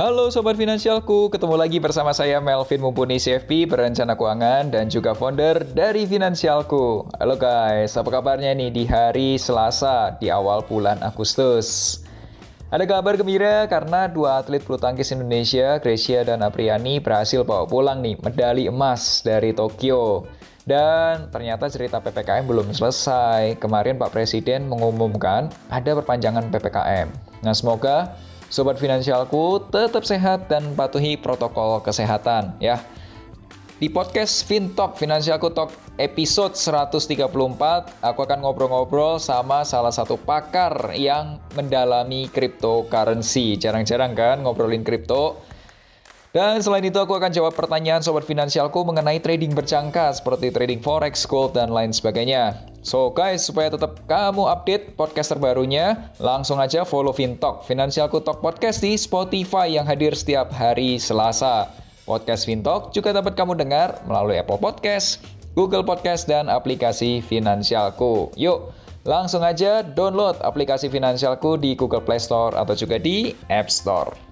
Halo Sobat Finansialku, ketemu lagi bersama saya Melvin Mumpuni CFP, perencana keuangan dan juga founder dari Finansialku. Halo guys, apa kabarnya nih di hari Selasa di awal bulan Agustus? Ada kabar gembira karena dua atlet bulu tangkis Indonesia, Gracia dan Apriani berhasil bawa pulang nih medali emas dari Tokyo. Dan ternyata cerita PPKM belum selesai. Kemarin Pak Presiden mengumumkan ada perpanjangan PPKM. Nah, semoga Sobat finansialku tetap sehat dan patuhi protokol kesehatan ya. Di podcast FinTalk Finansialku Talk episode 134, aku akan ngobrol-ngobrol sama salah satu pakar yang mendalami cryptocurrency. Jarang-jarang kan ngobrolin kripto. Dan selain itu aku akan jawab pertanyaan sobat finansialku mengenai trading berjangka seperti trading forex, gold, dan lain sebagainya. So guys, supaya tetap kamu update podcast terbarunya, langsung aja follow Fintalk, Finansialku Talk Podcast di Spotify yang hadir setiap hari Selasa. Podcast Fintalk juga dapat kamu dengar melalui Apple Podcast, Google Podcast, dan aplikasi Finansialku. Yuk, langsung aja download aplikasi Finansialku di Google Play Store atau juga di App Store.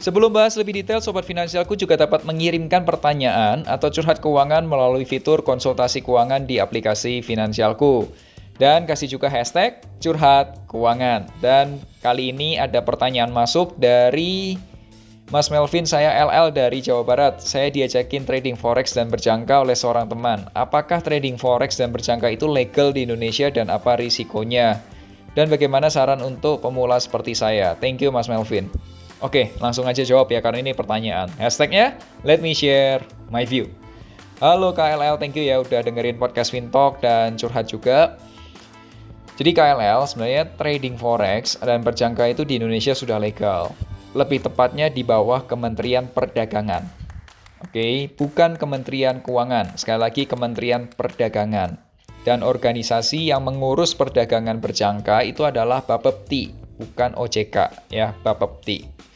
Sebelum bahas lebih detail, Sobat Finansialku juga dapat mengirimkan pertanyaan atau curhat keuangan melalui fitur konsultasi keuangan di aplikasi Finansialku. Dan kasih juga hashtag curhat keuangan. Dan kali ini ada pertanyaan masuk dari Mas Melvin, saya LL dari Jawa Barat. Saya diajakin trading forex dan berjangka oleh seorang teman. Apakah trading forex dan berjangka itu legal di Indonesia dan apa risikonya? Dan bagaimana saran untuk pemula seperti saya? Thank you Mas Melvin. Oke, langsung aja jawab ya karena ini pertanyaan. Hashtagnya, let me share my view. Halo KLL, thank you ya udah dengerin podcast Fintalk dan curhat juga. Jadi KLL sebenarnya trading forex dan berjangka itu di Indonesia sudah legal. Lebih tepatnya di bawah Kementerian Perdagangan. Oke, bukan Kementerian Keuangan. Sekali lagi Kementerian Perdagangan. Dan organisasi yang mengurus perdagangan berjangka itu adalah Bapepti, bukan OJK ya, Bapepti.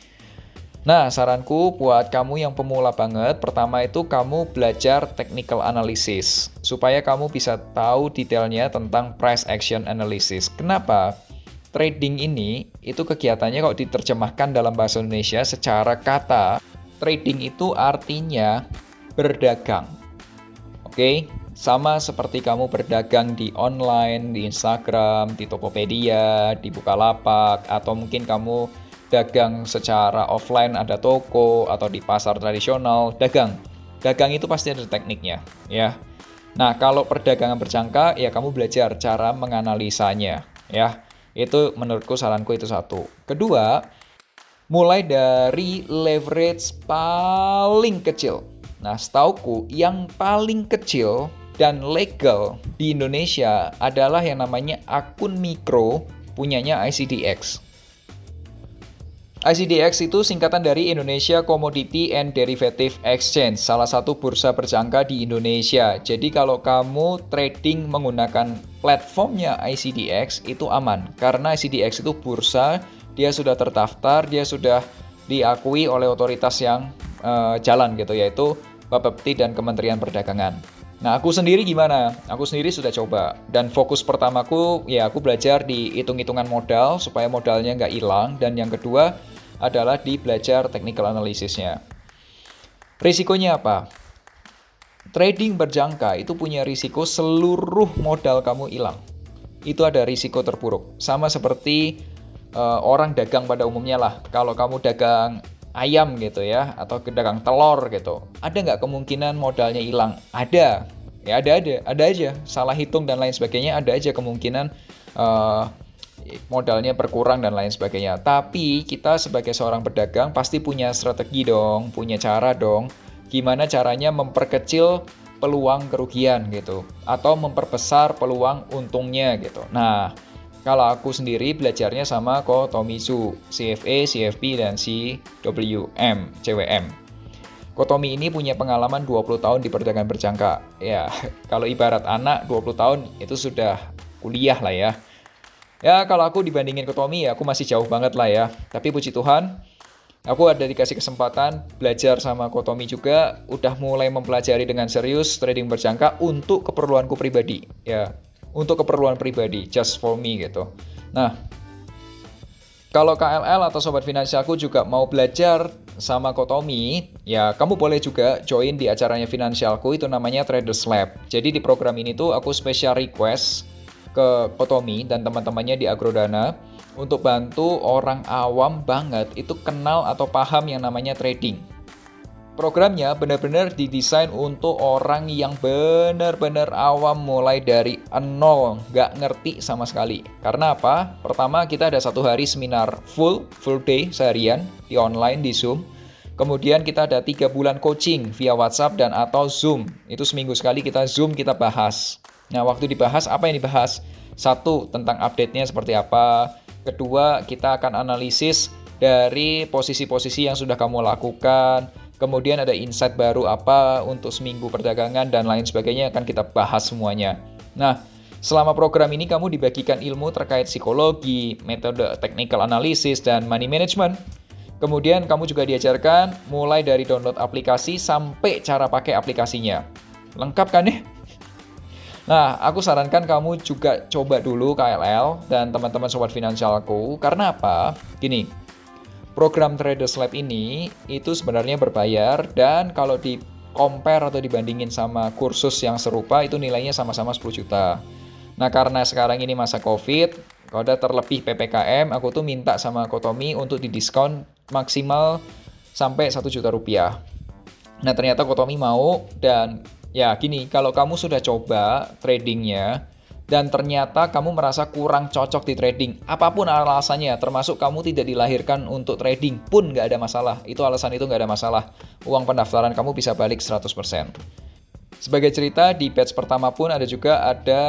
Nah, saranku buat kamu yang pemula banget, pertama itu kamu belajar technical analysis supaya kamu bisa tahu detailnya tentang price action analysis. Kenapa? Trading ini itu kegiatannya kok diterjemahkan dalam bahasa Indonesia secara kata, trading itu artinya berdagang. Oke, sama seperti kamu berdagang di online, di Instagram, di Tokopedia, di Bukalapak, atau mungkin kamu dagang secara offline ada toko atau di pasar tradisional dagang. Dagang itu pasti ada tekniknya ya. Nah kalau perdagangan berjangka ya kamu belajar cara menganalisanya ya. Itu menurutku saranku itu satu. Kedua mulai dari leverage paling kecil. Nah setauku yang paling kecil dan legal di Indonesia adalah yang namanya akun mikro punyanya ICDX ICDX itu singkatan dari Indonesia Commodity and Derivative Exchange, salah satu bursa berjangka di Indonesia. Jadi kalau kamu trading menggunakan platformnya ICDX itu aman, karena ICDX itu bursa, dia sudah terdaftar, dia sudah diakui oleh otoritas yang uh, jalan gitu, yaitu Bapepti dan Kementerian Perdagangan. Nah, aku sendiri gimana? Aku sendiri sudah coba. Dan fokus pertamaku, ya aku belajar di hitung-hitungan modal, supaya modalnya nggak hilang. Dan yang kedua, adalah di belajar technical analysisnya. Risikonya apa? Trading berjangka itu punya risiko seluruh modal kamu hilang. Itu ada risiko terpuruk. Sama seperti uh, orang dagang pada umumnya lah. Kalau kamu dagang ayam gitu ya, atau dagang telur gitu, ada nggak kemungkinan modalnya hilang? Ada. ya ada ada ada aja. Salah hitung dan lain sebagainya ada aja kemungkinan uh, modalnya berkurang dan lain sebagainya. Tapi kita sebagai seorang pedagang pasti punya strategi dong punya cara dong. Gimana caranya memperkecil peluang kerugian gitu atau memperbesar peluang untungnya gitu. Nah kalau aku sendiri belajarnya sama Ko Tomizu, CFA, CFP, dan CWM, CWM. Kotomi ini punya pengalaman 20 tahun di perdagangan berjangka. Ya, kalau ibarat anak 20 tahun itu sudah kuliah lah ya. Ya, kalau aku dibandingin Kotomi ya aku masih jauh banget lah ya. Tapi puji Tuhan, aku ada dikasih kesempatan belajar sama Kotomi juga, udah mulai mempelajari dengan serius trading berjangka untuk keperluanku pribadi. Ya, untuk keperluan pribadi, just for me gitu. Nah, kalau KLL atau sobat finansialku juga mau belajar sama Kotomi, ya kamu boleh juga join di acaranya Finansialku itu namanya Traders Lab. Jadi di program ini tuh aku special request ke Kotomi dan teman-temannya di Agrodana untuk bantu orang awam banget itu kenal atau paham yang namanya trading. Programnya benar-benar didesain untuk orang yang benar-benar awam mulai dari nol, nggak ngerti sama sekali. Karena apa? Pertama kita ada satu hari seminar full, full day seharian di online di Zoom. Kemudian kita ada tiga bulan coaching via WhatsApp dan atau Zoom. Itu seminggu sekali kita Zoom kita bahas. Nah waktu dibahas apa yang dibahas? Satu tentang update-nya seperti apa. Kedua kita akan analisis dari posisi-posisi yang sudah kamu lakukan Kemudian ada insight baru apa untuk seminggu perdagangan dan lain sebagainya akan kita bahas semuanya. Nah, selama program ini kamu dibagikan ilmu terkait psikologi, metode technical analysis, dan money management. Kemudian kamu juga diajarkan mulai dari download aplikasi sampai cara pakai aplikasinya. Lengkap kan ya? Nah, aku sarankan kamu juga coba dulu KLL dan teman-teman sobat finansialku. Karena apa? Gini, Program Traders Lab ini itu sebenarnya berbayar dan kalau di compare atau dibandingin sama kursus yang serupa itu nilainya sama-sama 10 juta. Nah karena sekarang ini masa COVID, kalau ada terlebih PPKM, aku tuh minta sama Kotomi untuk didiskon maksimal sampai 1 juta rupiah. Nah ternyata Kotomi mau dan ya gini, kalau kamu sudah coba tradingnya, dan ternyata kamu merasa kurang cocok di trading. Apa pun alasannya, termasuk kamu tidak dilahirkan untuk trading pun nggak ada masalah. Itu alasan itu nggak ada masalah. Uang pendaftaran kamu bisa balik 100%. Sebagai cerita, di batch pertama pun ada juga ada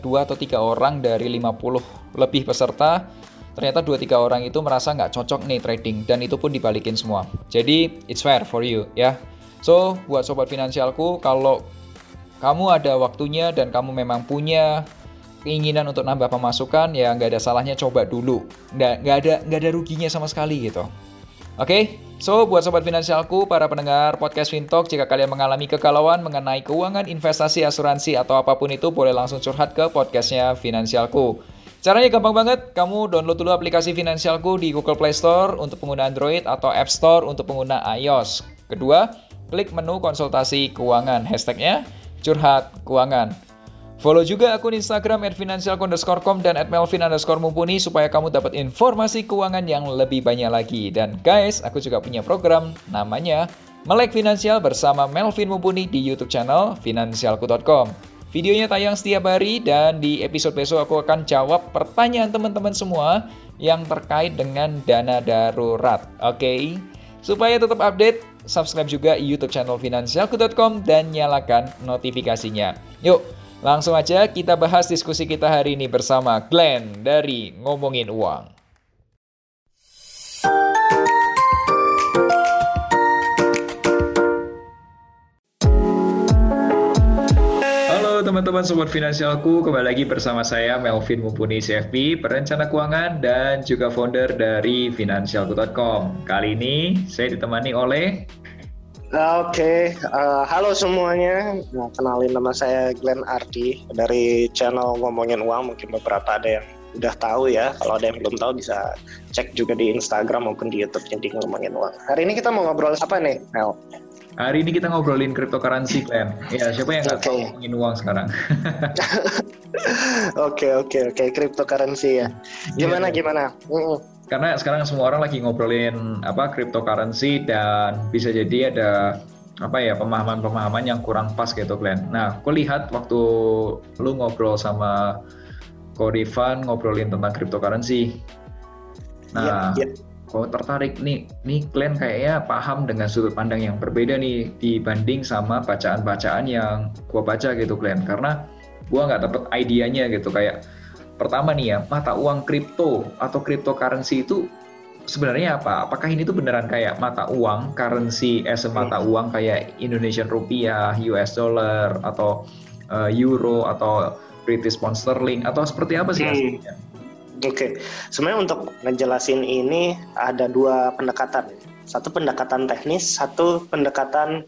dua atau tiga orang dari 50 lebih peserta. Ternyata dua tiga orang itu merasa nggak cocok nih trading dan itu pun dibalikin semua. Jadi it's fair for you ya. So buat sobat finansialku kalau kamu ada waktunya dan kamu memang punya keinginan untuk nambah pemasukan, ya nggak ada salahnya coba dulu. Nggak, nggak ada nggak ada ruginya sama sekali gitu. Oke, okay? so buat sobat finansialku, para pendengar podcast Fintalk, jika kalian mengalami kegalauan mengenai keuangan, investasi, asuransi, atau apa pun itu, boleh langsung curhat ke podcastnya Finansialku. Caranya gampang banget, kamu download dulu aplikasi Finansialku di Google Play Store untuk pengguna Android atau App Store untuk pengguna iOS. Kedua, klik menu konsultasi keuangan, hashtagnya curhat keuangan. Follow juga akun Instagram at financial_com dan at melvin underscore mumpuni supaya kamu dapat informasi keuangan yang lebih banyak lagi. Dan guys, aku juga punya program namanya Melek Finansial bersama Melvin Mumpuni di YouTube channel finansialku.com. Videonya tayang setiap hari dan di episode besok aku akan jawab pertanyaan teman-teman semua yang terkait dengan dana darurat. Oke? Okay? Supaya tetap update, subscribe juga YouTube channel finansialku.com dan nyalakan notifikasinya. Yuk, langsung aja kita bahas diskusi kita hari ini bersama Glenn dari Ngomongin Uang. Teman-teman sobat finansialku, kembali lagi bersama saya Melvin Mumpuni CFP, perencana keuangan dan juga founder dari finansialku.com. Kali ini saya ditemani oleh Oke, okay. uh, eh, halo semuanya. Nah, kenalin nama saya Glenn Ardi dari channel Ngomongin Uang. Mungkin beberapa ada yang udah tahu ya. Kalau ada yang belum tahu bisa cek juga di Instagram maupun di YouTube-nya di Ngomongin Uang. Hari ini kita mau ngobrol apa nih, Mel? Hari ini kita ngobrolin cryptocurrency, Glenn. Ya, siapa yang nggak okay. tahu uang sekarang? Oke, oke, oke, cryptocurrency ya. Gimana, yeah. gimana? Mm Karena sekarang semua orang lagi ngobrolin apa cryptocurrency dan bisa jadi ada apa ya pemahaman-pemahaman yang kurang pas gitu Glenn. Nah, aku lihat waktu lu ngobrol sama Kodivan ngobrolin tentang cryptocurrency. Nah, ya, ya. Kok tertarik nih, nih Glenn kayaknya paham dengan sudut pandang yang berbeda nih dibanding sama bacaan-bacaan yang gua baca gitu Glenn. Karena gua nggak dapet idenya gitu kayak pertama nih ya mata uang kripto atau cryptocurrency itu sebenarnya apa? Apakah ini tuh beneran kayak mata uang, currency as a mata hmm. uang kayak Indonesian rupiah, US dollar atau uh, euro atau British pound sterling atau seperti apa sih hmm. Oke, okay. sebenarnya untuk ngejelasin ini ada dua pendekatan. Satu pendekatan teknis, satu pendekatan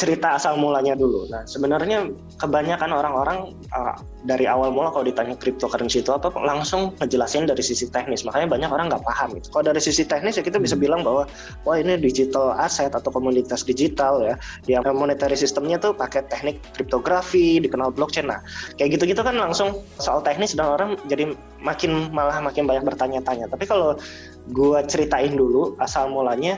cerita asal mulanya dulu. Nah, sebenarnya kebanyakan orang-orang uh, dari awal mula kalau ditanya cryptocurrency itu apa, langsung ngejelasin dari sisi teknis. Makanya banyak orang nggak paham. Gitu. Kalau dari sisi teknis ya kita bisa hmm. bilang bahwa wah ini digital asset atau komoditas digital ya, yang monetary sistemnya tuh pakai teknik kriptografi, dikenal blockchain. Nah, kayak gitu-gitu kan langsung soal teknis dan orang jadi makin malah makin banyak bertanya-tanya. Tapi kalau gua ceritain dulu asal mulanya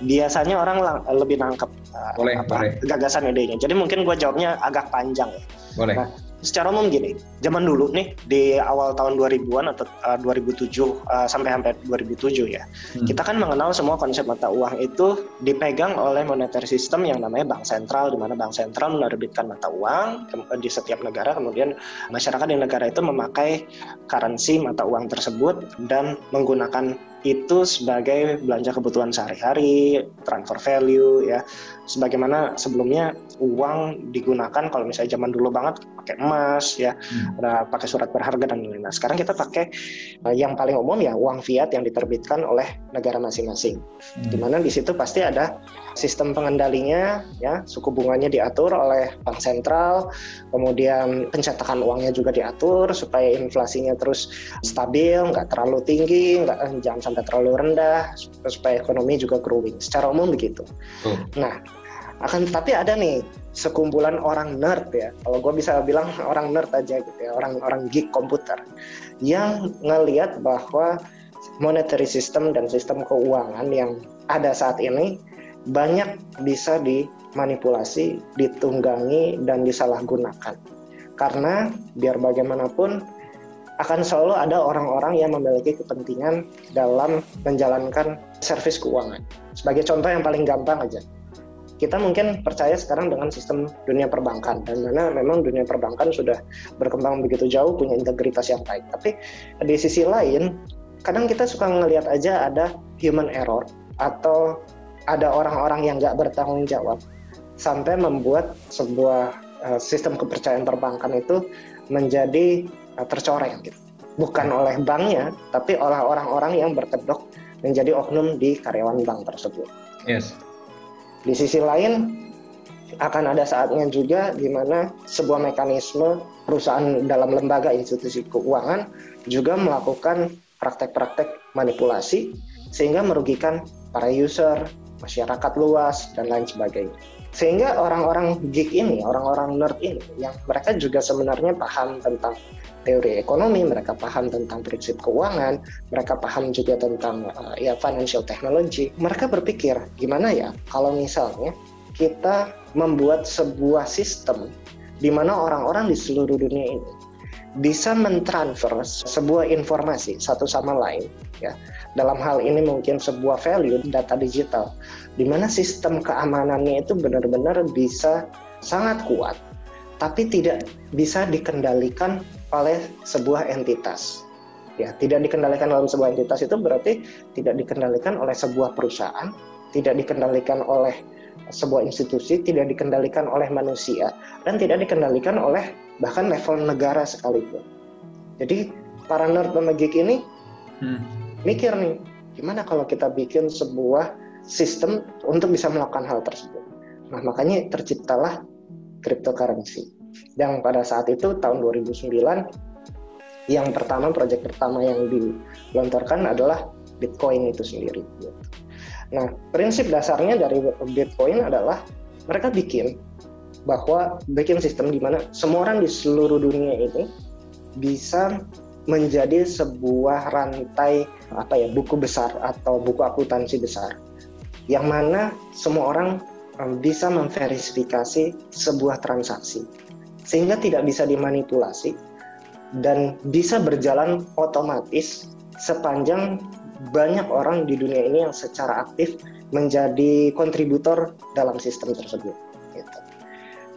biasanya orang lang lebih nangkep uh, boleh, apa, boleh. gagasan idenya. Jadi mungkin gue jawabnya agak panjang ya. Boleh. Nah, secara umum gini, zaman dulu nih di awal tahun 2000-an atau uh, 2007 uh, sampai sampai 2007 ya. Hmm. Kita kan mengenal semua konsep mata uang itu dipegang oleh monetary system yang namanya bank sentral di mana bank sentral menerbitkan mata uang di setiap negara kemudian masyarakat di negara itu memakai currency mata uang tersebut dan menggunakan itu sebagai belanja kebutuhan sehari-hari, transfer value ya. Sebagaimana sebelumnya uang digunakan kalau misalnya zaman dulu banget pakai emas ya, hmm. ada pakai surat berharga dan lain-lain. Nah, sekarang kita pakai uh, yang paling umum ya uang fiat yang diterbitkan oleh negara masing-masing. Hmm. Di mana di situ pasti ada sistem pengendalinya ya, suku bunganya diatur oleh bank sentral, kemudian pencetakan uangnya juga diatur supaya inflasinya terus stabil, nggak terlalu tinggi, nggak eh, jangan sampai terlalu rendah supaya ekonomi juga growing. Secara umum begitu. Hmm. Nah, akan tapi ada nih sekumpulan orang nerd ya. Kalau gue bisa bilang orang nerd aja gitu ya, orang-orang geek komputer yang ngelihat bahwa monetary system dan sistem keuangan yang ada saat ini banyak bisa dimanipulasi, ditunggangi dan disalahgunakan. Karena biar bagaimanapun akan selalu ada orang-orang yang memiliki kepentingan dalam menjalankan servis keuangan. Sebagai contoh yang paling gampang aja, kita mungkin percaya sekarang dengan sistem dunia perbankan dan mana memang dunia perbankan sudah berkembang begitu jauh punya integritas yang baik. Tapi di sisi lain, kadang kita suka ngelihat aja ada human error atau ada orang-orang yang nggak bertanggung jawab sampai membuat sebuah uh, sistem kepercayaan perbankan itu menjadi uh, tercoreng gitu. Bukan oleh banknya, tapi oleh orang-orang yang berkedok menjadi oknum di karyawan bank tersebut. Yes. Di sisi lain akan ada saatnya juga di mana sebuah mekanisme perusahaan dalam lembaga institusi keuangan juga melakukan praktek-praktek manipulasi sehingga merugikan para user, masyarakat luas dan lain sebagainya. Sehingga orang-orang geek ini, orang-orang nerd ini yang mereka juga sebenarnya paham tentang teori ekonomi, mereka paham tentang prinsip keuangan, mereka paham juga tentang uh, ya financial technology. Mereka berpikir gimana ya kalau misalnya kita membuat sebuah sistem di mana orang-orang di seluruh dunia ini bisa mentransfer sebuah informasi satu sama lain ya dalam hal ini mungkin sebuah value data digital di mana sistem keamanannya itu benar-benar bisa sangat kuat tapi tidak bisa dikendalikan oleh sebuah entitas ya tidak dikendalikan oleh sebuah entitas itu berarti tidak dikendalikan oleh sebuah perusahaan tidak dikendalikan oleh sebuah institusi tidak dikendalikan oleh manusia dan tidak dikendalikan oleh bahkan level negara sekalipun. Jadi para nerd dan geek ini hmm. mikir nih, gimana kalau kita bikin sebuah sistem untuk bisa melakukan hal tersebut. Nah makanya terciptalah cryptocurrency. Yang pada saat itu tahun 2009 yang pertama proyek pertama yang dilontarkan adalah Bitcoin itu sendiri. Nah, prinsip dasarnya dari Bitcoin adalah mereka bikin bahwa bikin sistem di mana semua orang di seluruh dunia ini bisa menjadi sebuah rantai apa ya buku besar atau buku akuntansi besar yang mana semua orang bisa memverifikasi sebuah transaksi sehingga tidak bisa dimanipulasi dan bisa berjalan otomatis sepanjang banyak orang di dunia ini yang secara aktif menjadi kontributor dalam sistem tersebut.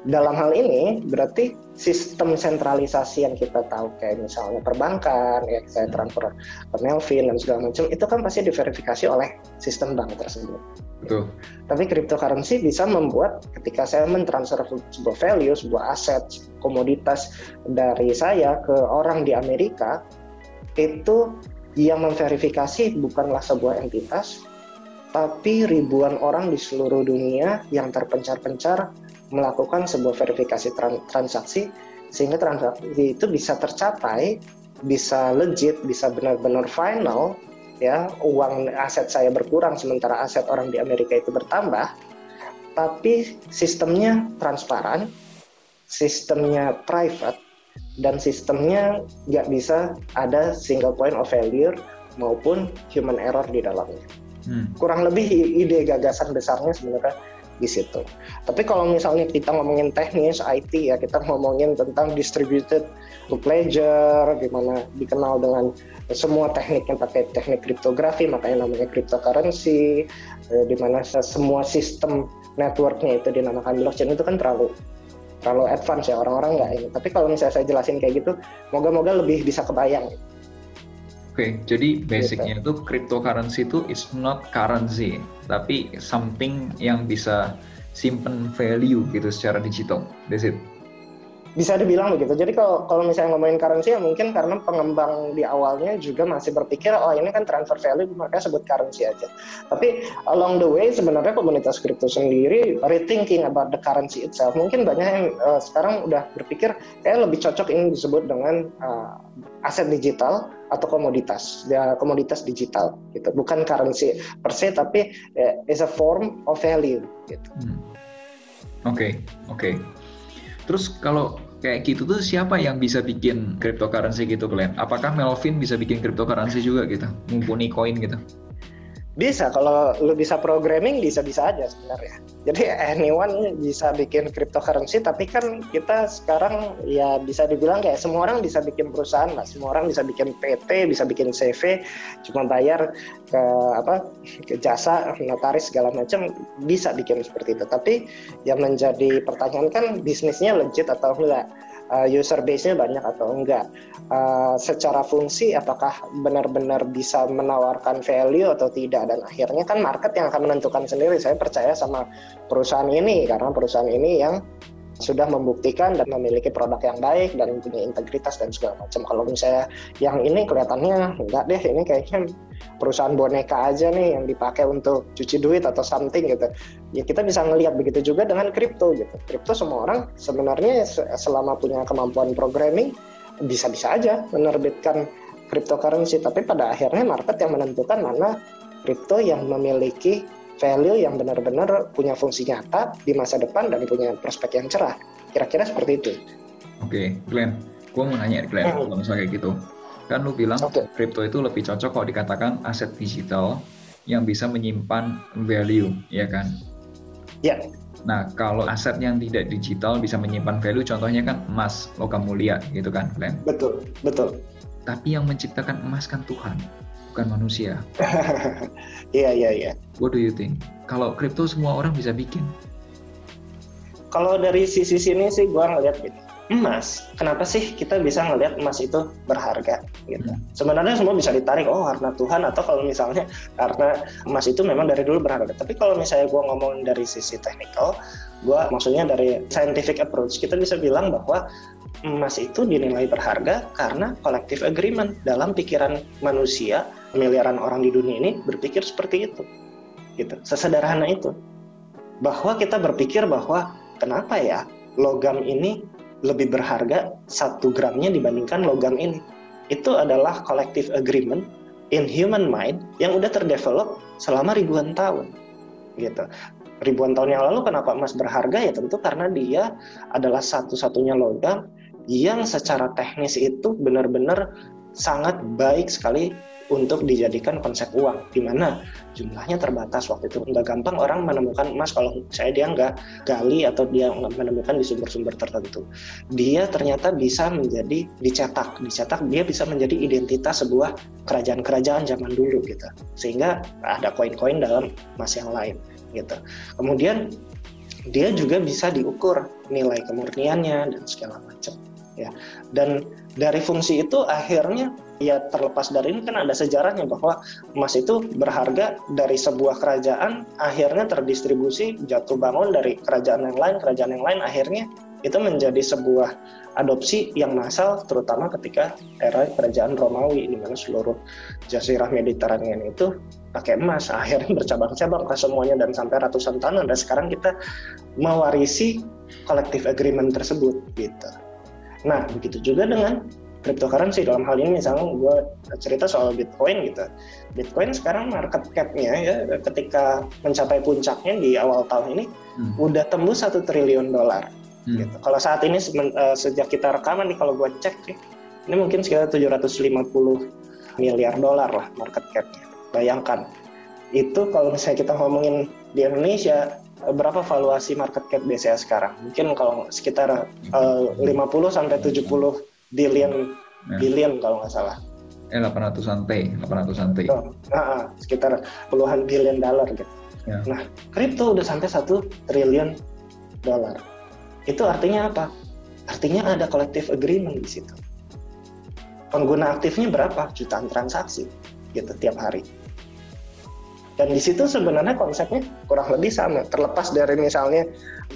Dalam hal ini berarti sistem sentralisasi yang kita tahu kayak misalnya perbankan, ya saya transfer ke Melvin dan segala macam itu kan pasti diverifikasi oleh sistem bank tersebut. Betul. Tapi cryptocurrency bisa membuat ketika saya mentransfer sebuah value, sebuah aset, komoditas dari saya ke orang di Amerika itu yang memverifikasi bukanlah sebuah entitas, tapi ribuan orang di seluruh dunia yang terpencar-pencar melakukan sebuah verifikasi transaksi sehingga transaksi itu bisa tercapai, bisa legit, bisa benar-benar final ya uang aset saya berkurang sementara aset orang di Amerika itu bertambah tapi sistemnya transparan sistemnya private dan sistemnya nggak bisa ada single point of failure maupun human error di dalamnya. Hmm. Kurang lebih ide gagasan besarnya sebenarnya di situ. Tapi kalau misalnya kita ngomongin teknis IT ya kita ngomongin tentang distributed ledger, gimana dikenal dengan semua teknik yang pakai teknik kriptografi, makanya namanya cryptocurrency, eh, di semua sistem networknya itu dinamakan blockchain itu kan terlalu terlalu advance ya orang-orang nggak ini. Tapi kalau misalnya saya jelasin kayak gitu, moga-moga lebih bisa kebayang. Oke, okay, jadi basicnya gitu. itu cryptocurrency itu is not currency, tapi something yang bisa simpen value gitu secara digital. That's it bisa dibilang begitu. Jadi kalau kalau misalnya ngomongin currency ya mungkin karena pengembang di awalnya juga masih berpikir oh ini kan transfer value makanya sebut currency aja. Tapi along the way sebenarnya komunitas kripto sendiri rethinking about the currency itself. Mungkin banyak yang uh, sekarang udah berpikir kayak lebih cocok ini disebut dengan uh, aset digital atau komoditas ya komoditas digital gitu bukan currency per se tapi uh, is a form of value gitu. Oke hmm. oke. Okay, okay. Terus kalau kayak gitu tuh siapa yang bisa bikin cryptocurrency gitu Glenn? Apakah Melvin bisa bikin cryptocurrency juga gitu? Mumpuni koin gitu? Bisa, kalau lu bisa programming bisa-bisa aja sebenarnya. Jadi anyone bisa bikin cryptocurrency, tapi kan kita sekarang ya bisa dibilang kayak semua orang bisa bikin perusahaan lah, semua orang bisa bikin PT, bisa bikin CV, cuma bayar ke apa ke jasa notaris segala macam bisa bikin seperti itu. Tapi yang menjadi pertanyaan kan bisnisnya legit atau enggak? Uh, user base-nya banyak atau enggak. Uh, secara fungsi apakah benar-benar bisa menawarkan value atau tidak dan akhirnya kan market yang akan menentukan sendiri. Saya percaya sama perusahaan ini karena perusahaan ini yang sudah membuktikan dan memiliki produk yang baik dan punya integritas dan segala macam. Kalau misalnya yang ini kelihatannya enggak deh, ini kayaknya perusahaan boneka aja nih yang dipakai untuk cuci duit atau something gitu. Ya kita bisa ngelihat begitu juga dengan kripto gitu. Kripto semua orang sebenarnya selama punya kemampuan programming bisa-bisa aja menerbitkan cryptocurrency, tapi pada akhirnya market yang menentukan mana kripto yang memiliki value yang benar-benar punya fungsi nyata di masa depan dan punya prospek yang cerah. Kira-kira seperti itu. Oke, okay, Glenn. Gue mau nanya Glenn, hmm. kalau misalnya kayak gitu. Kan lu bilang okay. crypto itu lebih cocok kalau dikatakan aset digital yang bisa menyimpan value, ya kan? Ya. Yeah. Nah, kalau aset yang tidak digital bisa menyimpan value, contohnya kan emas, logam mulia, gitu kan, Glenn? Betul, betul. Tapi yang menciptakan emas kan Tuhan bukan manusia. Iya iya iya. What do you think? Kalau kripto semua orang bisa bikin. Kalau dari sisi sini sih gue ngeliat gitu. Emas, kenapa sih kita bisa ngelihat emas itu berharga gitu. Hmm. Sebenarnya semua bisa ditarik oh karena Tuhan atau kalau misalnya karena emas itu memang dari dulu berharga. Tapi kalau misalnya gue ngomong dari sisi teknikal, gue maksudnya dari scientific approach kita bisa bilang bahwa emas itu dinilai berharga karena collective agreement dalam pikiran manusia miliaran orang di dunia ini berpikir seperti itu gitu. Sesederhana itu. Bahwa kita berpikir bahwa kenapa ya logam ini lebih berharga satu gramnya dibandingkan logam ini? Itu adalah collective agreement in human mind yang udah terdevelop selama ribuan tahun gitu. Ribuan tahun yang lalu kenapa emas berharga? Ya tentu karena dia adalah satu-satunya logam yang secara teknis itu benar-benar sangat baik sekali untuk dijadikan konsep uang di mana jumlahnya terbatas. Waktu itu nggak gampang orang menemukan emas kalau saya dia nggak gali atau dia menemukan di sumber-sumber tertentu. Dia ternyata bisa menjadi dicetak. Dicetak dia bisa menjadi identitas sebuah kerajaan-kerajaan zaman dulu gitu. Sehingga ada koin-koin dalam emas yang lain gitu. Kemudian dia juga bisa diukur nilai kemurniannya dan segala macam ya. Dan dari fungsi itu akhirnya ya terlepas dari ini kan ada sejarahnya bahwa emas itu berharga dari sebuah kerajaan akhirnya terdistribusi jatuh bangun dari kerajaan yang lain kerajaan yang lain akhirnya itu menjadi sebuah adopsi yang massal terutama ketika era kerajaan Romawi di mana seluruh jazirah Mediterania itu pakai emas akhirnya bercabang-cabang ke semuanya dan sampai ratusan tahun dan sekarang kita mewarisi collective agreement tersebut gitu. Nah, begitu juga dengan cryptocurrency dalam hal ini misalnya gue cerita soal Bitcoin gitu. Bitcoin sekarang market cap-nya ya ketika mencapai puncaknya di awal tahun ini hmm. udah tembus satu triliun dolar. Hmm. Gitu. Kalau saat ini uh, sejak kita rekaman nih kalau gue cek nih, ini mungkin sekitar 750 miliar dolar lah market cap-nya. Bayangkan itu kalau misalnya kita ngomongin di Indonesia berapa valuasi market cap BCA sekarang? Mungkin kalau sekitar uh, 50 sampai 70 billion ya. billion kalau nggak salah. Eh 800-an T, 800-an T. Oh, nah, sekitar puluhan billion dollar gitu. Ya. Nah, kripto udah sampai satu triliun dolar. Itu artinya apa? Artinya ada collective agreement di situ. Pengguna aktifnya berapa? Jutaan transaksi gitu tiap hari. Dan di situ sebenarnya konsepnya kurang lebih sama, terlepas dari misalnya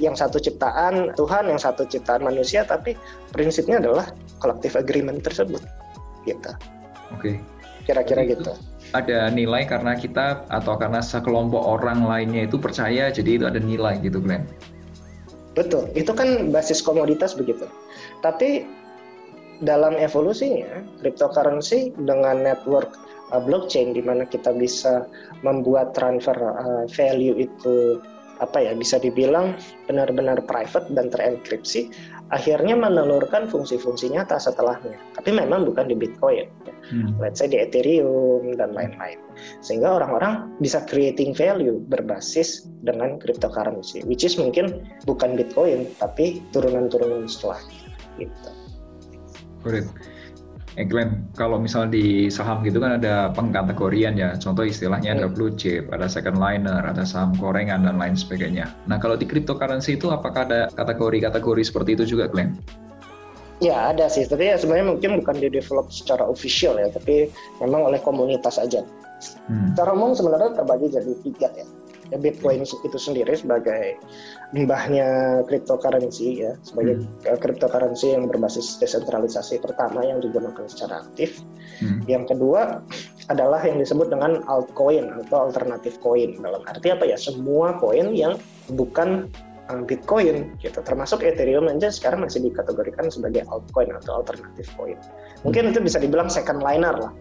yang satu ciptaan Tuhan, yang satu ciptaan manusia, tapi prinsipnya adalah collective agreement tersebut, gitu. Oke. Kira-kira gitu. Ada nilai karena kita atau karena sekelompok orang lainnya itu percaya, jadi itu ada nilai gitu, Glenn. Betul, itu kan basis komoditas begitu. Tapi dalam evolusinya, cryptocurrency dengan network uh, blockchain di mana kita bisa membuat transfer uh, value itu apa ya bisa dibilang benar-benar private dan terenkripsi akhirnya menelurkan fungsi-fungsi nyata setelahnya tapi memang bukan di Bitcoin ya. hmm. let's say di Ethereum dan lain-lain sehingga orang-orang bisa creating value berbasis dengan cryptocurrency which is mungkin bukan Bitcoin tapi turunan-turunan setelahnya gitu. Eh Glenn, kalau misalnya di saham gitu kan ada pengkategorian ya, contoh istilahnya ada hmm. blue chip, ada second liner, ada saham korengan dan lain sebagainya. Nah kalau di cryptocurrency itu apakah ada kategori-kategori seperti itu juga Glenn? Ya ada sih, tapi ya sebenarnya mungkin bukan di develop secara official ya, tapi memang oleh komunitas aja. Hmm. Secara umum sebenarnya terbagi jadi tiga ya ya Bitcoin itu sendiri sebagai mbahnya cryptocurrency ya sebagai hmm. cryptocurrency yang berbasis desentralisasi pertama yang digunakan secara aktif. Hmm. Yang kedua adalah yang disebut dengan altcoin atau alternatif coin dalam arti apa ya semua koin yang bukan eh, Bitcoin gitu termasuk Ethereum aja sekarang masih dikategorikan sebagai altcoin atau alternatif coin. Mungkin hmm. itu bisa dibilang second liner lah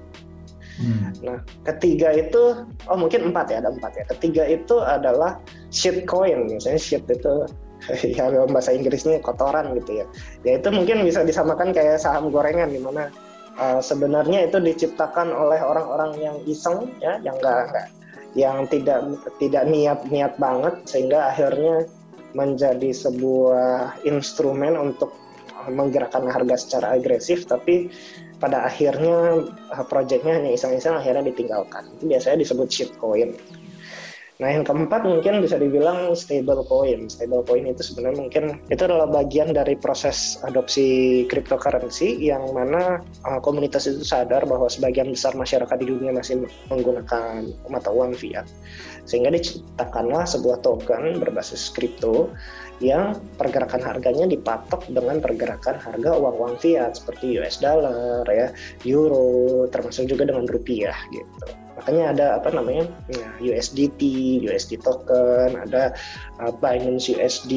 Hmm. Nah, ketiga itu, oh mungkin empat ya, ada empat ya. Ketiga itu adalah shitcoin, misalnya shit itu ya dalam bahasa Inggrisnya kotoran gitu ya. Ya itu mungkin bisa disamakan kayak saham gorengan di mana uh, sebenarnya itu diciptakan oleh orang-orang yang iseng ya, yang enggak yang tidak tidak niat-niat banget sehingga akhirnya menjadi sebuah instrumen untuk menggerakkan harga secara agresif tapi pada akhirnya uh, proyeknya hanya iseng-iseng akhirnya ditinggalkan. Itu biasanya disebut shitcoin. Nah yang keempat mungkin bisa dibilang stable coin. Stable coin itu sebenarnya mungkin itu adalah bagian dari proses adopsi cryptocurrency yang mana uh, komunitas itu sadar bahwa sebagian besar masyarakat di dunia masih menggunakan mata uang fiat. Sehingga diciptakanlah sebuah token berbasis kripto yang pergerakan harganya dipatok dengan pergerakan harga uang-uang fiat seperti US dollar ya, euro, termasuk juga dengan rupiah gitu. Makanya ada apa namanya ya, USDT, USD token, ada uh, Binance USD,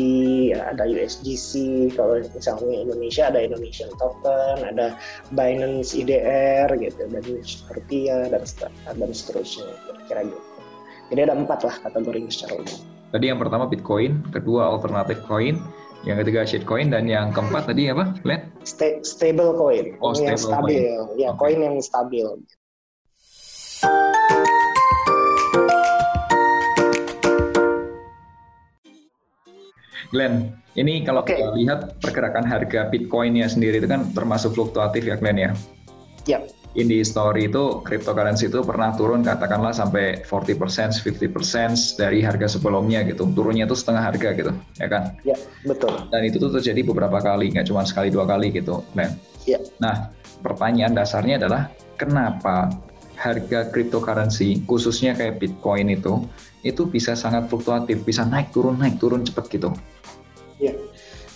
ya, ada USDC. Kalau misalnya Indonesia ada Indonesian token, ada Binance IDR gitu, dan rupiah dan seterusnya kira-kira gitu. Jadi ada empat lah kategori secara umum. Tadi yang pertama Bitcoin, kedua alternatif coin, yang ketiga shitcoin dan yang keempat tadi apa? Len? St stable coin. Oh, yang stable stabil. Coin. Ya, okay. coin yang stabil. Glenn, ini kalau okay. kita lihat pergerakan harga Bitcoin-nya sendiri itu kan termasuk fluktuatif ya Glenn ya? Yap in the story itu cryptocurrency itu pernah turun katakanlah sampai 40%, 50% dari harga sebelumnya gitu. Turunnya itu setengah harga gitu, ya kan? Ya, betul. Dan itu tuh terjadi beberapa kali, nggak cuma sekali dua kali gitu, Glenn. Ya. Nah, pertanyaan dasarnya adalah kenapa harga cryptocurrency khususnya kayak Bitcoin itu itu bisa sangat fluktuatif, bisa naik turun naik turun cepat gitu. Ya,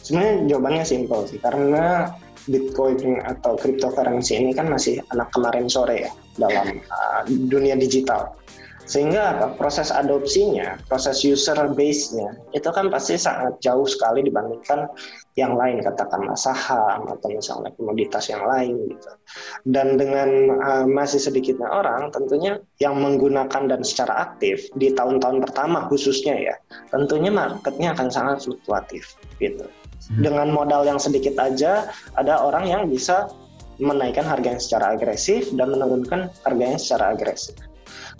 sebenarnya jawabannya simpel sih karena Bitcoin atau cryptocurrency ini kan masih anak kemarin sore ya dalam uh, dunia digital. Sehingga apa? proses adopsinya, proses user base-nya itu kan pasti sangat jauh sekali dibandingkan yang lain katakanlah saham atau misalnya komoditas yang lain gitu. Dan dengan uh, masih sedikitnya orang tentunya yang menggunakan dan secara aktif di tahun-tahun pertama khususnya ya, tentunya marketnya akan sangat fluktuatif gitu. Hmm. dengan modal yang sedikit aja ada orang yang bisa menaikkan harga yang secara agresif dan menurunkan harganya secara agresif.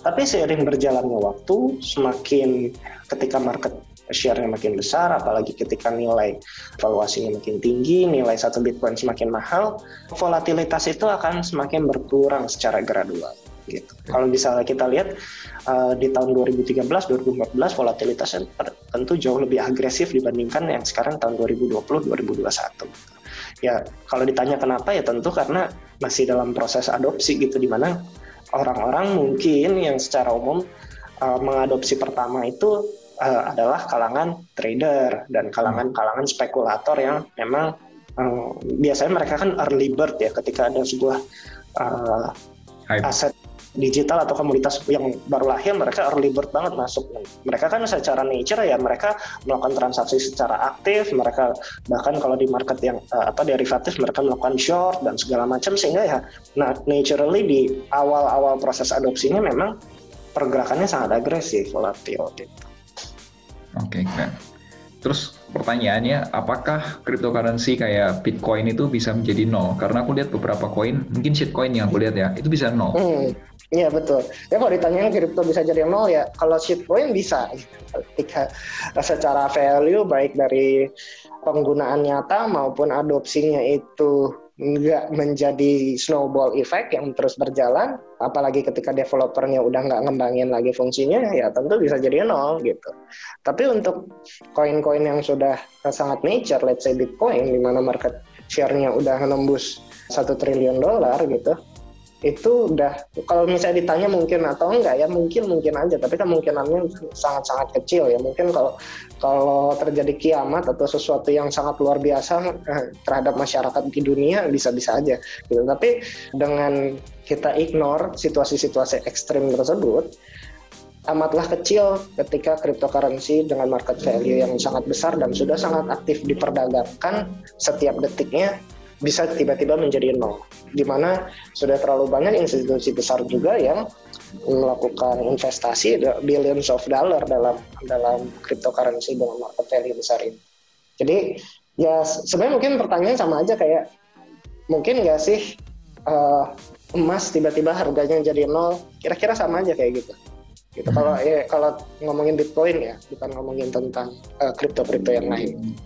Tapi seiring berjalannya waktu, semakin ketika market share-nya makin besar, apalagi ketika nilai valuasinya makin tinggi, nilai satu Bitcoin semakin mahal, volatilitas itu akan semakin berkurang secara gradual gitu. Kalau misalnya kita lihat uh, di tahun 2013, 2014 volatilitasnya tentu jauh lebih agresif dibandingkan yang sekarang tahun 2020, 2021. Ya kalau ditanya kenapa ya tentu karena masih dalam proses adopsi gitu di mana orang-orang mungkin yang secara umum uh, mengadopsi pertama itu uh, adalah kalangan trader dan kalangan-kalangan spekulator yang memang uh, biasanya mereka kan early bird ya ketika ada sebuah uh, aset digital atau komunitas yang baru lahir mereka early bird banget masuk mereka kan secara nature ya mereka melakukan transaksi secara aktif mereka bahkan kalau di market yang uh, apa derivatif mereka melakukan short dan segala macam sehingga ya nah naturally di awal-awal proses adopsinya memang pergerakannya sangat agresif volatil gitu. Oke, okay, Terus pertanyaannya, apakah cryptocurrency kayak Bitcoin itu bisa menjadi nol? Karena aku lihat beberapa koin, mungkin shitcoin yang aku lihat ya, itu bisa nol. Hmm. Iya betul. Ya kalau ditanya kripto bisa jadi nol ya, kalau shitcoin bisa. Ketika secara value baik dari penggunaan nyata maupun adopsinya itu nggak menjadi snowball effect yang terus berjalan, apalagi ketika developernya udah nggak ngembangin lagi fungsinya, ya tentu bisa jadi nol gitu. Tapi untuk koin-koin yang sudah sangat nature, let's say Bitcoin, di mana market share-nya udah nembus satu triliun dolar gitu, itu udah kalau misalnya ditanya mungkin atau enggak ya mungkin mungkin aja. Tapi kemungkinannya sangat-sangat kecil ya. Mungkin kalau kalau terjadi kiamat atau sesuatu yang sangat luar biasa eh, terhadap masyarakat di dunia bisa-bisa aja gitu. Tapi dengan kita ignore situasi-situasi ekstrim tersebut amatlah kecil ketika cryptocurrency dengan market value yang sangat besar dan sudah sangat aktif diperdagangkan setiap detiknya bisa tiba-tiba menjadi nol. Di mana sudah terlalu banyak institusi besar juga yang melakukan investasi billions of dollar dalam dalam cryptocurrency dengan market value besar ini. Jadi ya sebenarnya mungkin pertanyaan sama aja kayak mungkin nggak sih uh, emas tiba-tiba harganya jadi nol? Kira-kira sama aja kayak gitu. Gitu. Hmm. Kalau ya kalau ngomongin Bitcoin ya, bukan ngomongin tentang uh, kripto-kripto yang lain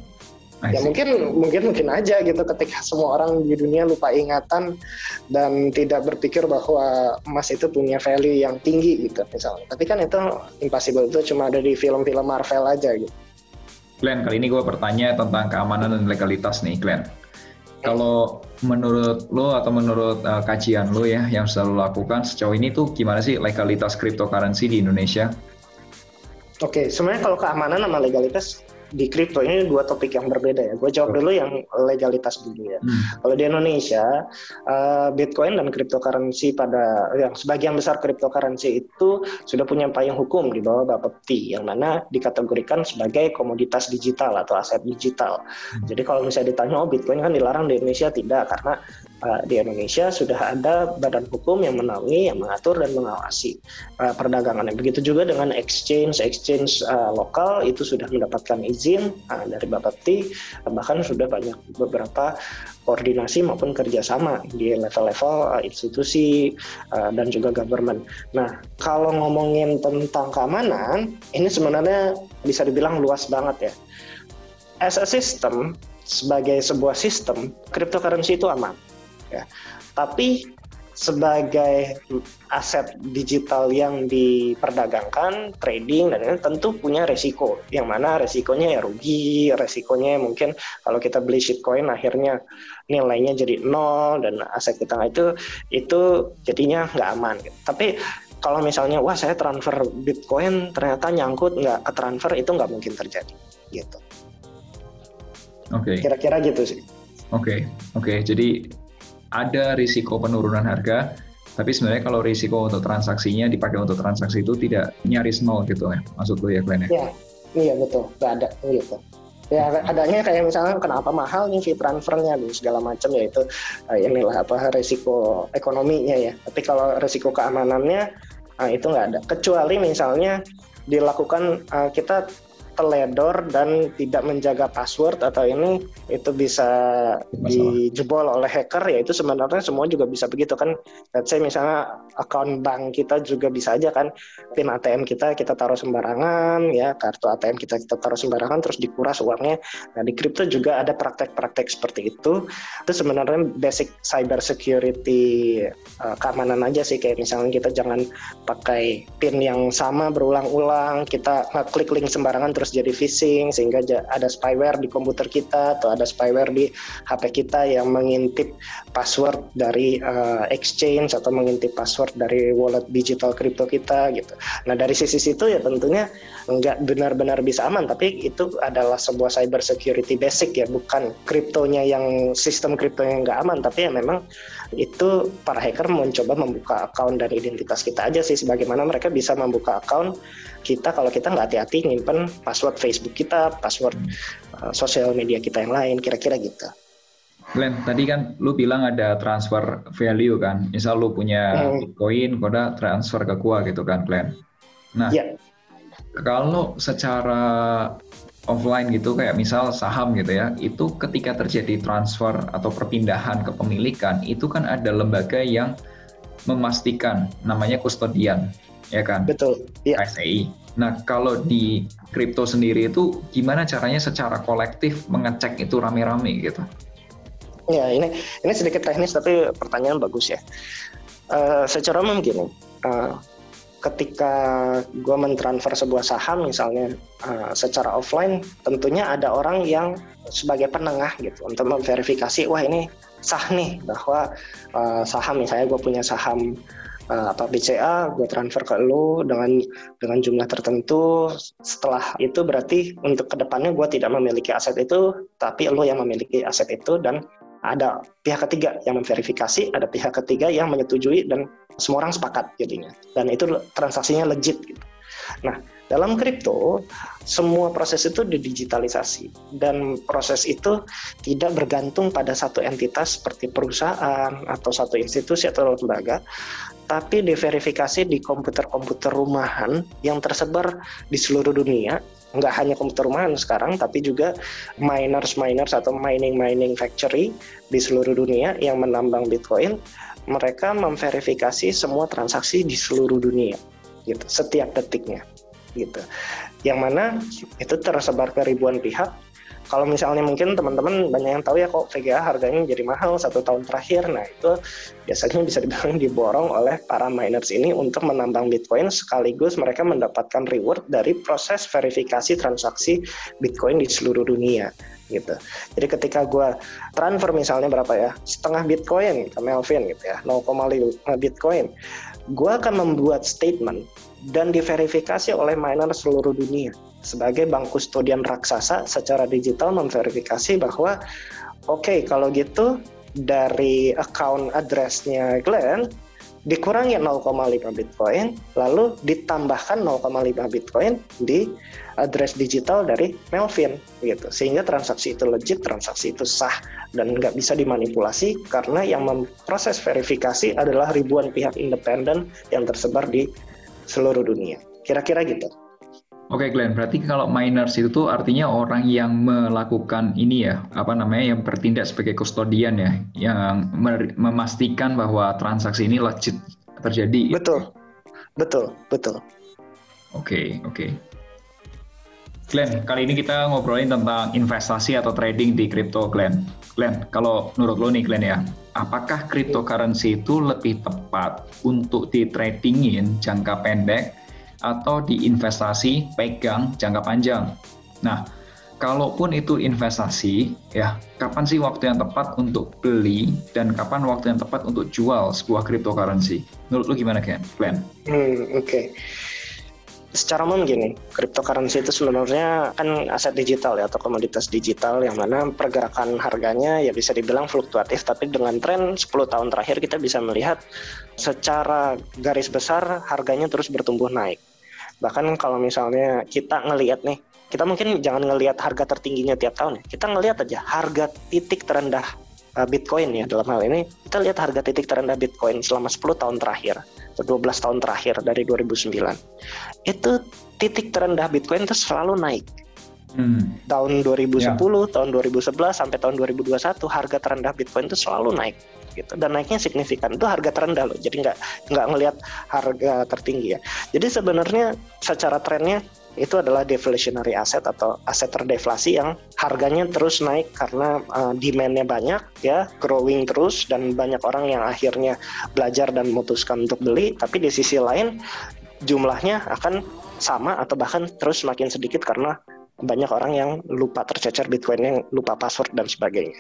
ya mungkin mungkin mungkin aja gitu ketika semua orang di dunia lupa ingatan dan tidak berpikir bahwa emas itu punya value yang tinggi gitu misalnya. Tapi kan itu impossible itu cuma ada di film-film Marvel aja gitu. Glenn kali ini gue bertanya tentang keamanan dan legalitas nih Glenn. Kalau menurut lo atau menurut uh, kajian lo ya yang selalu lakukan sejauh ini tuh gimana sih legalitas cryptocurrency di Indonesia? Oke, okay, sebenarnya kalau keamanan sama legalitas di kripto ini dua topik yang berbeda ya. Gue jawab dulu yang legalitas dulu ya. Hmm. Kalau di Indonesia, uh, Bitcoin dan cryptocurrency pada yang sebagian besar cryptocurrency itu sudah punya payung hukum di bawah Bapepti yang mana dikategorikan sebagai komoditas digital atau aset digital. Hmm. Jadi kalau misalnya ditanya oh Bitcoin kan dilarang di Indonesia tidak karena uh, di Indonesia sudah ada badan hukum yang menaungi, yang mengatur dan mengawasi uh, perdagangannya. Begitu juga dengan exchange exchange uh, lokal itu sudah mendapatkan izin uh, dari Bapepti, bahkan sudah banyak beberapa koordinasi maupun kerjasama di level-level uh, institusi uh, dan juga government. Nah, kalau ngomongin tentang keamanan, ini sebenarnya bisa dibilang luas banget ya. as a system sebagai sebuah sistem cryptocurrency itu aman ya tapi sebagai aset digital yang diperdagangkan, trading dan lain tentu punya resiko. Yang mana resikonya ya rugi, resikonya mungkin kalau kita beli shitcoin akhirnya nilainya jadi nol dan aset kita itu itu jadinya nggak aman. Tapi kalau misalnya wah saya transfer bitcoin ternyata nyangkut nggak ke transfer itu nggak mungkin terjadi gitu. Oke. Okay. Kira-kira gitu sih. Oke, okay. oke. Okay. Jadi ada risiko penurunan harga, tapi sebenarnya kalau risiko untuk transaksinya dipakai untuk transaksi itu tidak nyaris nol gitu ya, maksud lu ya Glenn ya? Iya, iya betul, nggak ada gitu. Ya adanya kayak misalnya kenapa mahal nih fee transfernya dan segala macam ya itu uh, inilah apa risiko ekonominya ya. Tapi kalau risiko keamanannya uh, itu nggak ada. Kecuali misalnya dilakukan uh, kita teledor dan tidak menjaga password atau ini itu bisa dijebol oleh hacker ya itu sebenarnya semua juga bisa begitu kan. Let's say misalnya akun bank kita juga bisa aja kan. Pin ATM kita kita taruh sembarangan ya. Kartu ATM kita kita taruh sembarangan terus dikuras uangnya. Nah di crypto juga ada praktek-praktek seperti itu. Itu sebenarnya basic cyber security uh, keamanan aja sih. Kayak misalnya kita jangan pakai pin yang sama berulang-ulang kita ngeklik link sembarangan terus jadi phishing sehingga ada spyware di komputer kita atau ada spyware di HP kita yang mengintip password dari uh, exchange atau mengintip password dari wallet digital kripto kita gitu. Nah dari sisi situ ya tentunya nggak benar-benar bisa aman tapi itu adalah sebuah cyber security basic ya bukan kriptonya yang sistem kripto yang nggak aman tapi ya memang itu para hacker mencoba membuka account dan identitas kita aja sih sebagaimana mereka bisa membuka account kita kalau kita nggak hati-hati nyimpen password Facebook kita, password uh, sosial media kita yang lain, kira-kira gitu. Glenn, tadi kan lu bilang ada transfer value kan, misal lu punya hmm. Bitcoin, kode transfer ke gua gitu kan, Glenn. Nah, yeah. kalau secara offline gitu kayak misal saham gitu ya, itu ketika terjadi transfer atau perpindahan kepemilikan, itu kan ada lembaga yang memastikan namanya kustodian ya kan? Betul. Iya. KSEI. Nah, kalau di kripto sendiri itu gimana caranya secara kolektif mengecek itu rame-rame gitu? Ya, ini ini sedikit teknis tapi pertanyaan bagus ya. Uh, secara umum gini, uh, ketika gue mentransfer sebuah saham misalnya uh, secara offline, tentunya ada orang yang sebagai penengah gitu untuk memverifikasi, wah ini sah nih bahwa uh, saham misalnya gue punya saham uh, apa BCA gue transfer ke lo dengan dengan jumlah tertentu. Setelah itu berarti untuk ke depannya gue tidak memiliki aset itu tapi lo yang memiliki aset itu dan ada pihak ketiga yang memverifikasi ada pihak ketiga yang menyetujui dan semua orang sepakat jadinya. Dan itu transaksinya legit gitu. nah dalam kripto, semua proses itu didigitalisasi. Dan proses itu tidak bergantung pada satu entitas seperti perusahaan atau satu institusi atau lembaga, tapi diverifikasi di komputer-komputer rumahan yang tersebar di seluruh dunia nggak hanya komputer rumahan sekarang, tapi juga miners-miners atau mining-mining factory di seluruh dunia yang menambang Bitcoin, mereka memverifikasi semua transaksi di seluruh dunia, gitu, setiap detiknya gitu. Yang mana itu tersebar ke ribuan pihak. Kalau misalnya mungkin teman-teman banyak yang tahu ya kok VGA harganya jadi mahal satu tahun terakhir. Nah itu biasanya bisa dibilang diborong oleh para miners ini untuk menambang Bitcoin sekaligus mereka mendapatkan reward dari proses verifikasi transaksi Bitcoin di seluruh dunia gitu. Jadi ketika gue transfer misalnya berapa ya setengah Bitcoin ke Melvin gitu ya 0,5 Bitcoin, gue akan membuat statement dan diverifikasi oleh miner seluruh dunia. Sebagai bank kustodian raksasa secara digital memverifikasi bahwa oke okay, kalau gitu dari account addressnya Glenn dikurangi 0,5 Bitcoin, lalu ditambahkan 0,5 Bitcoin di address digital dari Melvin gitu. Sehingga transaksi itu legit, transaksi itu sah dan nggak bisa dimanipulasi karena yang memproses verifikasi adalah ribuan pihak independen yang tersebar di seluruh dunia. Kira-kira gitu. Oke Glenn, berarti kalau miners itu tuh artinya orang yang melakukan ini ya, apa namanya, yang bertindak sebagai kustodian ya, yang memastikan bahwa transaksi ini legit terjadi. Betul, betul, betul. Oke, oke. Glenn, kali ini kita ngobrolin tentang investasi atau trading di crypto, Glenn. Glenn, kalau menurut lo nih, Glenn ya, apakah cryptocurrency itu lebih tepat untuk di tradingin jangka pendek atau diinvestasi pegang jangka panjang? Nah, kalaupun itu investasi, ya kapan sih waktu yang tepat untuk beli dan kapan waktu yang tepat untuk jual sebuah cryptocurrency? Menurut lo gimana, Glenn? Hmm, Oke. Okay secara umum gini, cryptocurrency itu sebenarnya kan aset digital ya atau komoditas digital yang mana pergerakan harganya ya bisa dibilang fluktuatif tapi dengan tren 10 tahun terakhir kita bisa melihat secara garis besar harganya terus bertumbuh naik. Bahkan kalau misalnya kita ngelihat nih, kita mungkin jangan ngelihat harga tertingginya tiap tahun ya. Kita ngelihat aja harga titik terendah uh, Bitcoin ya dalam hal ini kita lihat harga titik terendah Bitcoin selama 10 tahun terakhir 12 tahun terakhir dari 2009 itu titik terendah Bitcoin itu selalu naik. Hmm. tahun 2010 ya. tahun 2011 sampai tahun 2021 harga terendah Bitcoin itu selalu naik gitu. Dan naiknya signifikan. Itu harga terendah loh. Jadi nggak nggak ngelihat harga tertinggi ya. Jadi sebenarnya secara trennya itu adalah deflationary asset atau aset terdeflasi yang harganya terus naik karena uh, demandnya banyak ya growing terus dan banyak orang yang akhirnya belajar dan memutuskan untuk beli. Tapi di sisi lain jumlahnya akan sama atau bahkan terus semakin sedikit karena banyak orang yang lupa tercecer Bitcoin yang lupa password dan sebagainya.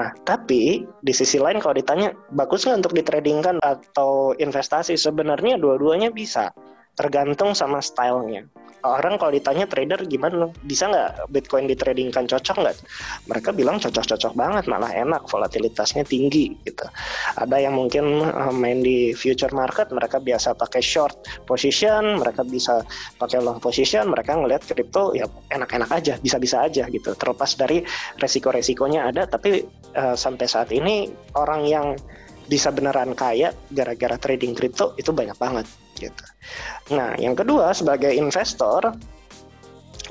Nah, tapi di sisi lain kalau ditanya bagus nggak untuk ditradingkan atau investasi, sebenarnya dua-duanya bisa tergantung sama stylenya. Orang kalau ditanya trader gimana? Bisa nggak Bitcoin ditradingkan cocok nggak? Mereka bilang cocok-cocok banget malah enak volatilitasnya tinggi gitu. Ada yang mungkin uh, main di future market mereka biasa pakai short position mereka bisa pakai long position mereka ngelihat kripto ya enak-enak aja bisa-bisa aja gitu. Terlepas dari resiko-resikonya ada tapi uh, sampai saat ini orang yang bisa beneran kaya gara-gara trading kripto itu banyak banget gitu. Nah, yang kedua sebagai investor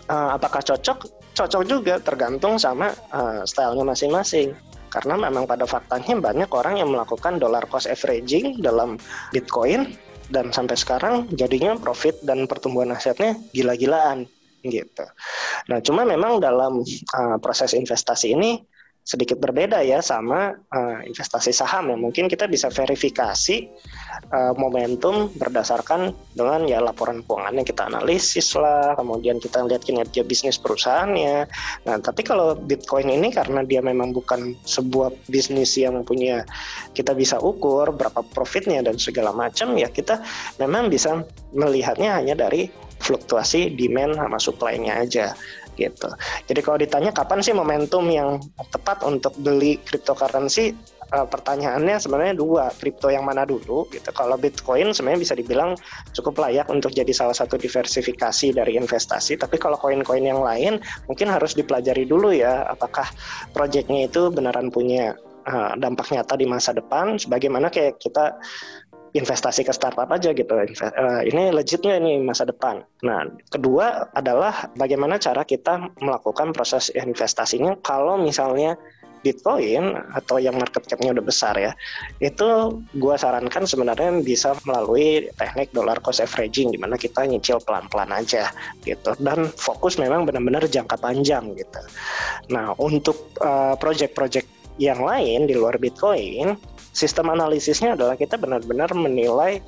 uh, apakah cocok? Cocok juga tergantung sama uh, stylenya masing-masing. Karena memang pada faktanya banyak orang yang melakukan dollar cost averaging dalam Bitcoin dan sampai sekarang jadinya profit dan pertumbuhan asetnya gila-gilaan gitu. Nah, cuma memang dalam uh, proses investasi ini sedikit berbeda ya sama uh, investasi saham ya. Mungkin kita bisa verifikasi uh, momentum berdasarkan dengan ya laporan keuangan yang kita analisis lah kemudian kita lihat kinerja bisnis perusahaannya. Nah tapi kalau Bitcoin ini karena dia memang bukan sebuah bisnis yang punya kita bisa ukur berapa profitnya dan segala macam ya kita memang bisa melihatnya hanya dari fluktuasi demand sama supply-nya aja gitu. Jadi kalau ditanya kapan sih momentum yang tepat untuk beli cryptocurrency, uh, pertanyaannya sebenarnya dua, kripto yang mana dulu gitu. Kalau Bitcoin sebenarnya bisa dibilang cukup layak untuk jadi salah satu diversifikasi dari investasi, tapi kalau koin-koin yang lain mungkin harus dipelajari dulu ya apakah proyeknya itu beneran punya uh, dampak nyata di masa depan sebagaimana kayak kita investasi ke startup aja gitu. Uh, ini legitnya ini masa depan. Nah, kedua adalah bagaimana cara kita melakukan proses investasinya kalau misalnya Bitcoin atau yang market cap-nya udah besar ya, itu gue sarankan sebenarnya bisa melalui teknik dollar cost averaging di mana kita nyicil pelan-pelan aja gitu dan fokus memang benar-benar jangka panjang gitu. Nah untuk uh, project-project yang lain di luar Bitcoin sistem analisisnya adalah kita benar-benar menilai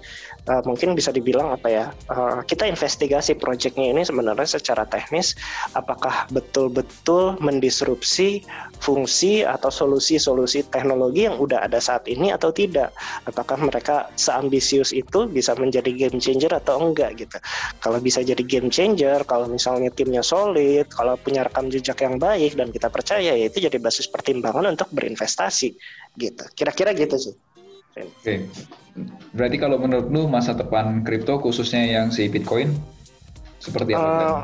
uh, mungkin bisa dibilang apa ya uh, kita investigasi proyeknya ini sebenarnya secara teknis apakah betul-betul mendisrupsi fungsi atau solusi-solusi teknologi yang udah ada saat ini atau tidak. Apakah mereka seambisius itu bisa menjadi game changer atau enggak gitu. Kalau bisa jadi game changer kalau misalnya timnya solid kalau punya rekam jejak yang baik dan kita percaya ya itu jadi basis pertimbangan untuk berinvestasi gitu. Kira-kira gitu sih. Oke. Okay. Berarti kalau menurut lu masa depan kripto khususnya yang si Bitcoin seperti apa? Uh,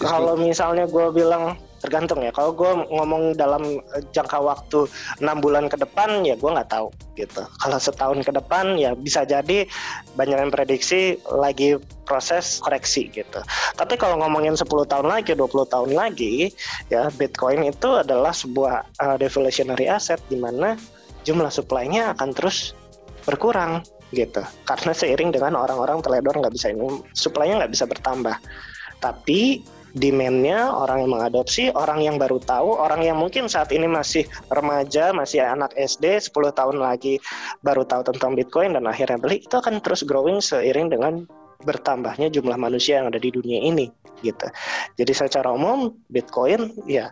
kalau misalnya gue bilang tergantung ya. Kalau gue ngomong dalam eh, jangka waktu enam bulan ke depan ya gue nggak tahu gitu. Kalau setahun ke depan ya bisa jadi banyak yang prediksi lagi proses koreksi gitu. Tapi kalau ngomongin 10 tahun lagi 20 tahun lagi ya Bitcoin itu adalah sebuah uh, deflationary asset di mana jumlah supply-nya akan terus berkurang gitu. Karena seiring dengan orang-orang teledor nggak bisa ini supply-nya nggak bisa bertambah. Tapi demand-nya, orang yang mengadopsi, orang yang baru tahu, orang yang mungkin saat ini masih remaja, masih anak SD, 10 tahun lagi baru tahu tentang Bitcoin dan akhirnya beli, itu akan terus growing seiring dengan bertambahnya jumlah manusia yang ada di dunia ini gitu. Jadi secara umum Bitcoin ya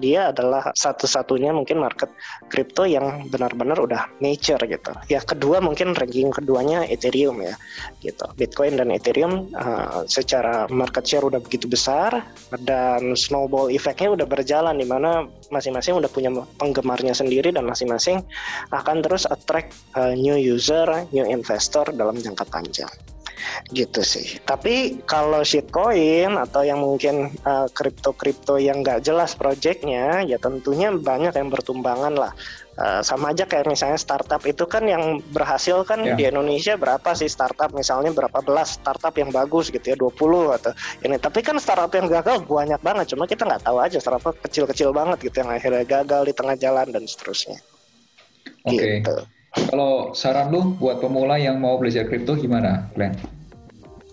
dia adalah satu-satunya mungkin market kripto yang benar-benar udah mature gitu. Ya kedua mungkin ranking keduanya Ethereum ya gitu. Bitcoin dan Ethereum uh, secara market share udah begitu besar dan snowball effectnya udah berjalan di mana masing-masing udah punya penggemarnya sendiri dan masing-masing akan terus attract uh, new user, new investor dalam jangka panjang gitu sih. Tapi kalau shitcoin atau yang mungkin kripto uh, kripto yang nggak jelas projectnya, ya tentunya banyak yang bertumbangan lah. Uh, sama aja kayak misalnya startup itu kan yang berhasil kan yeah. di Indonesia berapa sih startup misalnya berapa belas startup yang bagus gitu ya 20 atau ini tapi kan startup yang gagal banyak banget cuma kita nggak tahu aja startup kecil-kecil banget gitu yang akhirnya gagal di tengah jalan dan seterusnya. Oke. Okay. Gitu. Kalau saran lu buat pemula yang mau belajar kripto gimana, Glenn?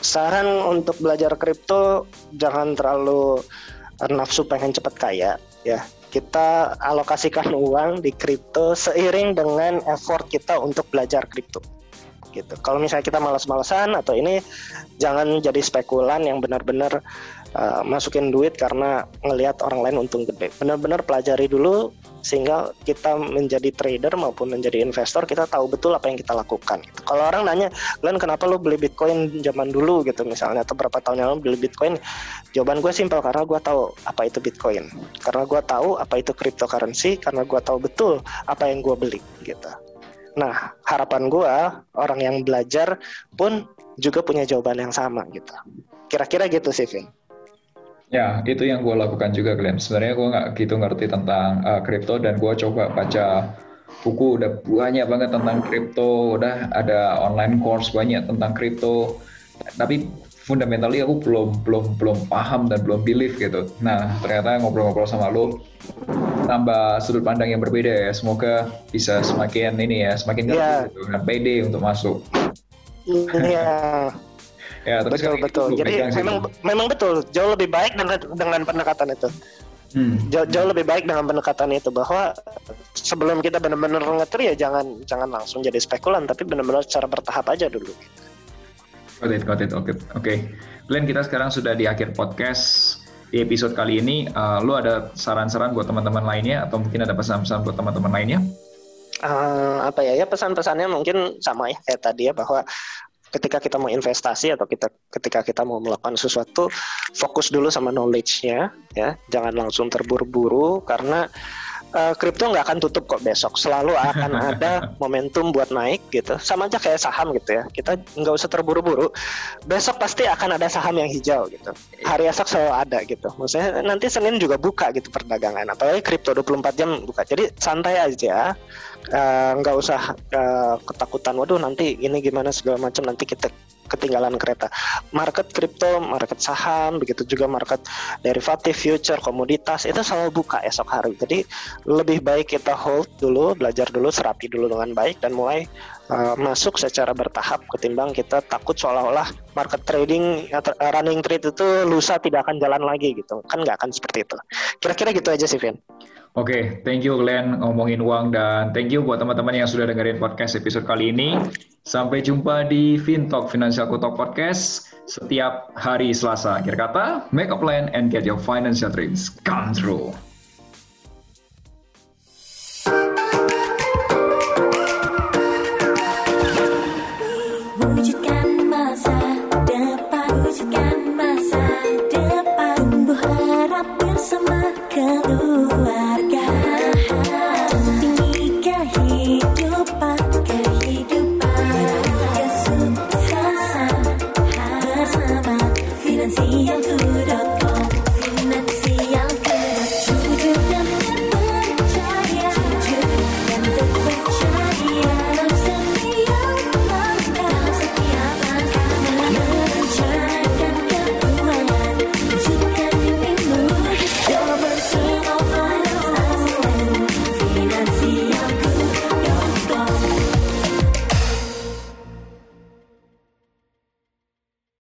saran untuk belajar kripto jangan terlalu nafsu pengen cepat kaya ya kita alokasikan uang di kripto seiring dengan effort kita untuk belajar kripto gitu kalau misalnya kita malas-malasan atau ini jangan jadi spekulan yang benar-benar uh, masukin duit karena ngelihat orang lain untung gede benar-benar pelajari dulu sehingga kita menjadi trader maupun menjadi investor kita tahu betul apa yang kita lakukan. Kalau orang nanya, Glenn kenapa lu beli Bitcoin zaman dulu gitu misalnya atau berapa tahun yang lalu beli Bitcoin? Jawaban gue simpel karena gue tahu apa itu Bitcoin, karena gue tahu apa itu cryptocurrency, karena gue tahu betul apa yang gue beli gitu. Nah harapan gue orang yang belajar pun juga punya jawaban yang sama gitu. Kira-kira gitu sih, Vin. Ya, itu yang gue lakukan juga, Glenn. Sebenarnya gue nggak gitu ngerti tentang uh, kripto dan gue coba baca buku udah banyak banget tentang kripto, udah ada online course banyak tentang kripto. Tapi fundamentally aku belum belum belum paham dan belum believe gitu. Nah, ternyata ngobrol-ngobrol sama lo tambah sudut pandang yang berbeda ya. Semoga bisa semakin ini ya, semakin yeah. gitu, pede untuk masuk. Iya. Yeah. Ya, tapi betul betul. Jadi memang memang betul jauh lebih baik dengan dengan pendekatan itu. Hmm. Jauh, jauh lebih baik dengan pendekatan itu bahwa sebelum kita benar-benar ngetri ya jangan jangan langsung jadi spekulan tapi benar-benar secara bertahap aja dulu. Got it, got it, oke, okay. oke. Okay. Glenn, kita sekarang sudah di akhir podcast di episode kali ini. Uh, lu ada saran-saran buat teman-teman lainnya atau mungkin ada pesan-pesan buat teman-teman lainnya? Uh, apa ya? Ya pesan-pesannya mungkin sama ya kayak tadi ya bahwa ketika kita mau investasi atau kita ketika kita mau melakukan sesuatu fokus dulu sama knowledge-nya ya. Jangan langsung terburu-buru karena kripto uh, nggak akan tutup kok besok. Selalu akan ada momentum buat naik gitu. Sama aja kayak saham gitu ya. Kita nggak usah terburu-buru. Besok pasti akan ada saham yang hijau gitu. Hari esok selalu ada gitu. Maksudnya nanti Senin juga buka gitu perdagangan. Apalagi kripto 24 jam buka. Jadi santai aja. Eh, nggak uh, usah uh, ketakutan. Waduh nanti ini gimana segala macam. Nanti kita ketinggalan kereta. Market kripto, market saham, begitu juga market derivatif, future, komoditas itu selalu buka esok hari. Jadi lebih baik kita hold dulu, belajar dulu, serapi dulu dengan baik dan mulai uh, masuk secara bertahap ketimbang kita takut seolah-olah market trading uh, running trade itu lusa tidak akan jalan lagi gitu. Kan nggak akan seperti itu. Kira-kira gitu aja sih, Vin. Oke, okay, thank you Glenn ngomongin uang dan thank you buat teman-teman yang sudah dengerin podcast episode kali ini. Sampai jumpa di FinTalk Financial Talk Podcast setiap hari Selasa. Akhir kata, make a plan and get your financial dreams come true.